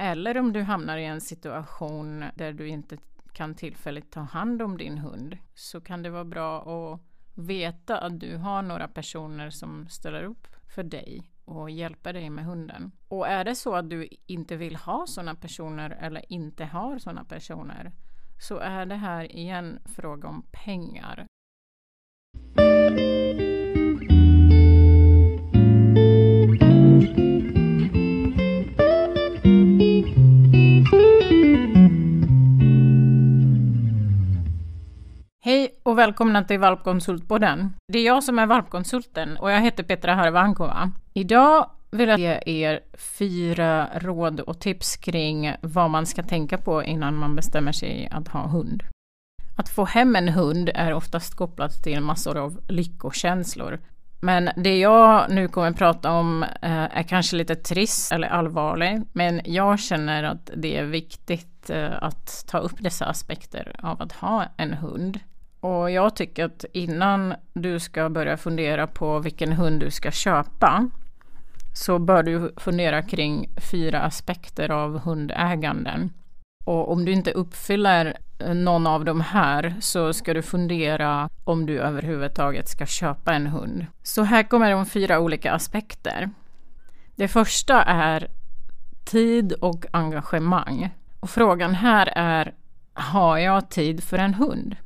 Eller om du hamnar i en situation där du inte kan tillfälligt ta hand om din hund så kan det vara bra att veta att du har några personer som ställer upp för dig och hjälper dig med hunden. Och är det så att du inte vill ha sådana personer eller inte har sådana personer så är det här igen fråga om pengar. Hej och välkomna till Valpkonsultpodden. Det är jag som är valpkonsulten och jag heter Petra Harvankova. Idag vill jag ge er fyra råd och tips kring vad man ska tänka på innan man bestämmer sig att ha hund. Att få hem en hund är oftast kopplat till massor av lyckokänslor. Men det jag nu kommer prata om eh, är kanske lite trist eller allvarligt, men jag känner att det är viktigt eh, att ta upp dessa aspekter av att ha en hund. Och jag tycker att innan du ska börja fundera på vilken hund du ska köpa så bör du fundera kring fyra aspekter av hundäganden. Och om du inte uppfyller eh, någon av de här så ska du fundera om du överhuvudtaget ska köpa en hund. Så här kommer de fyra olika aspekter. Det första är tid och engagemang. Och frågan här är, har jag tid för en hund?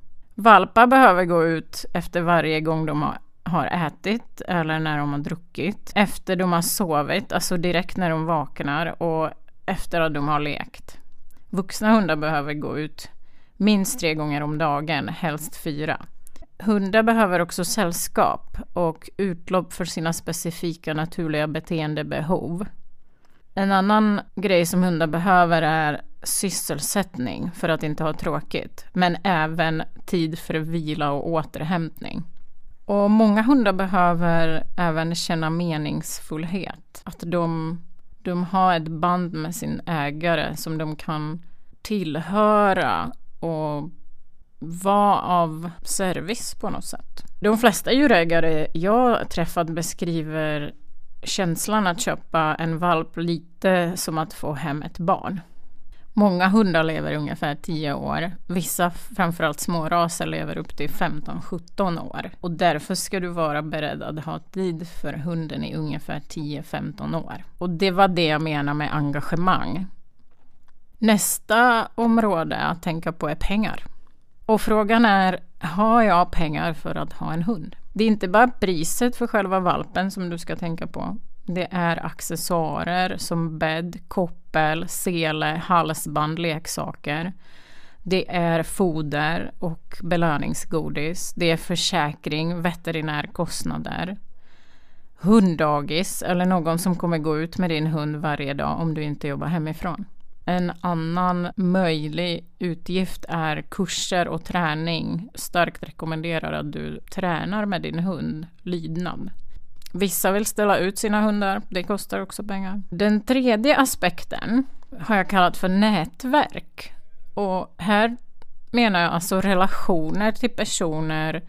Valpar behöver gå ut efter varje gång de har, har ätit eller när de har druckit. Efter de har sovit, alltså direkt när de vaknar och efter att de har lekt. Vuxna hundar behöver gå ut minst tre gånger om dagen, helst fyra. Hundar behöver också sällskap och utlopp för sina specifika naturliga beteendebehov. En annan grej som hundar behöver är sysselsättning för att inte ha tråkigt, men även tid för vila och återhämtning. Och många hundar behöver även känna meningsfullhet. Att de, de har ett band med sin ägare som de kan tillhöra och vara av service på något sätt. De flesta djurägare jag träffat beskriver känslan att köpa en valp lite som att få hem ett barn. Många hundar lever ungefär 10 år. Vissa, framförallt småraser, lever upp till 15-17 år. Och därför ska du vara beredd att ha tid för hunden i ungefär 10-15 år. Och det var det jag menar med engagemang. Nästa område att tänka på är pengar. Och frågan är, har jag pengar för att ha en hund? Det är inte bara priset för själva valpen som du ska tänka på. Det är accessoarer som bädd, koppel, sele, halsband, leksaker. Det är foder och belöningsgodis. Det är försäkring, veterinärkostnader. Hunddagis eller någon som kommer gå ut med din hund varje dag om du inte jobbar hemifrån. En annan möjlig utgift är kurser och träning. Starkt rekommenderar att du tränar med din hund lydnad. Vissa vill ställa ut sina hundar, det kostar också pengar. Den tredje aspekten har jag kallat för nätverk. Och här menar jag alltså relationer till personer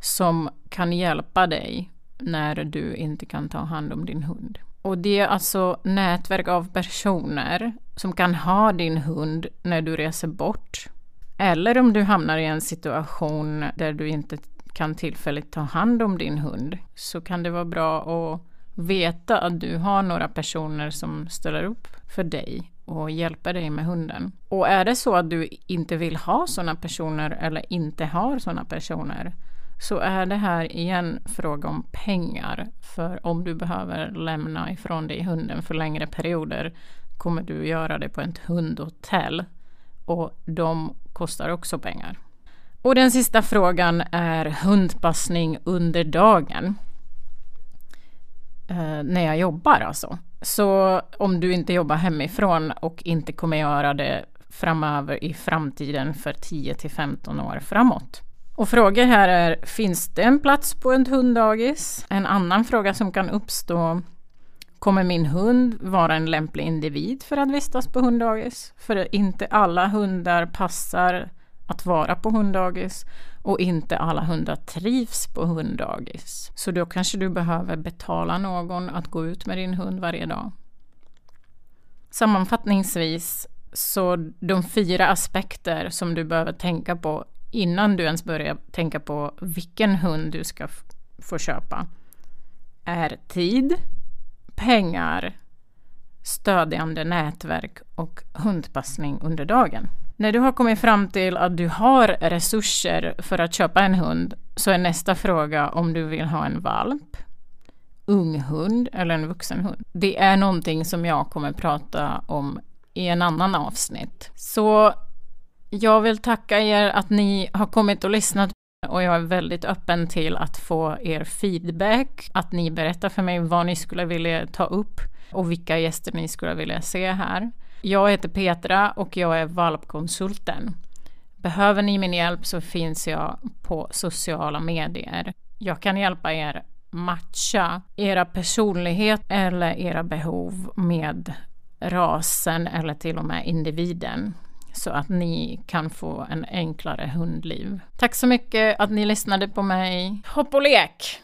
som kan hjälpa dig när du inte kan ta hand om din hund. Och det är alltså nätverk av personer som kan ha din hund när du reser bort. Eller om du hamnar i en situation där du inte kan tillfälligt ta hand om din hund så kan det vara bra att veta att du har några personer som ställer upp för dig och hjälper dig med hunden. Och är det så att du inte vill ha sådana personer eller inte har sådana personer så är det här igen fråga om pengar. För om du behöver lämna ifrån dig hunden för längre perioder kommer du göra det på ett hundhotell och de kostar också pengar. Och den sista frågan är hundpassning under dagen. Eh, när jag jobbar alltså. Så om du inte jobbar hemifrån och inte kommer göra det framöver i framtiden för 10 till 15 år framåt. Och frågor här är, finns det en plats på ett hunddagis? En annan fråga som kan uppstå, kommer min hund vara en lämplig individ för att vistas på hunddagis? För inte alla hundar passar att vara på hunddagis och inte alla hundar trivs på hunddagis. Så då kanske du behöver betala någon att gå ut med din hund varje dag. Sammanfattningsvis, så de fyra aspekter som du behöver tänka på innan du ens börjar tänka på vilken hund du ska få köpa är tid, pengar, stödjande nätverk och hundpassning under dagen. När du har kommit fram till att du har resurser för att köpa en hund så är nästa fråga om du vill ha en valp, ung hund eller en vuxen hund. Det är någonting som jag kommer prata om i en annan avsnitt. Så jag vill tacka er att ni har kommit och lyssnat och jag är väldigt öppen till att få er feedback, att ni berättar för mig vad ni skulle vilja ta upp och vilka gäster ni skulle vilja se här. Jag heter Petra och jag är valpkonsulten. Behöver ni min hjälp så finns jag på sociala medier. Jag kan hjälpa er matcha era personlighet eller era behov med rasen eller till och med individen så att ni kan få en enklare hundliv. Tack så mycket att ni lyssnade på mig. Hopp och lek!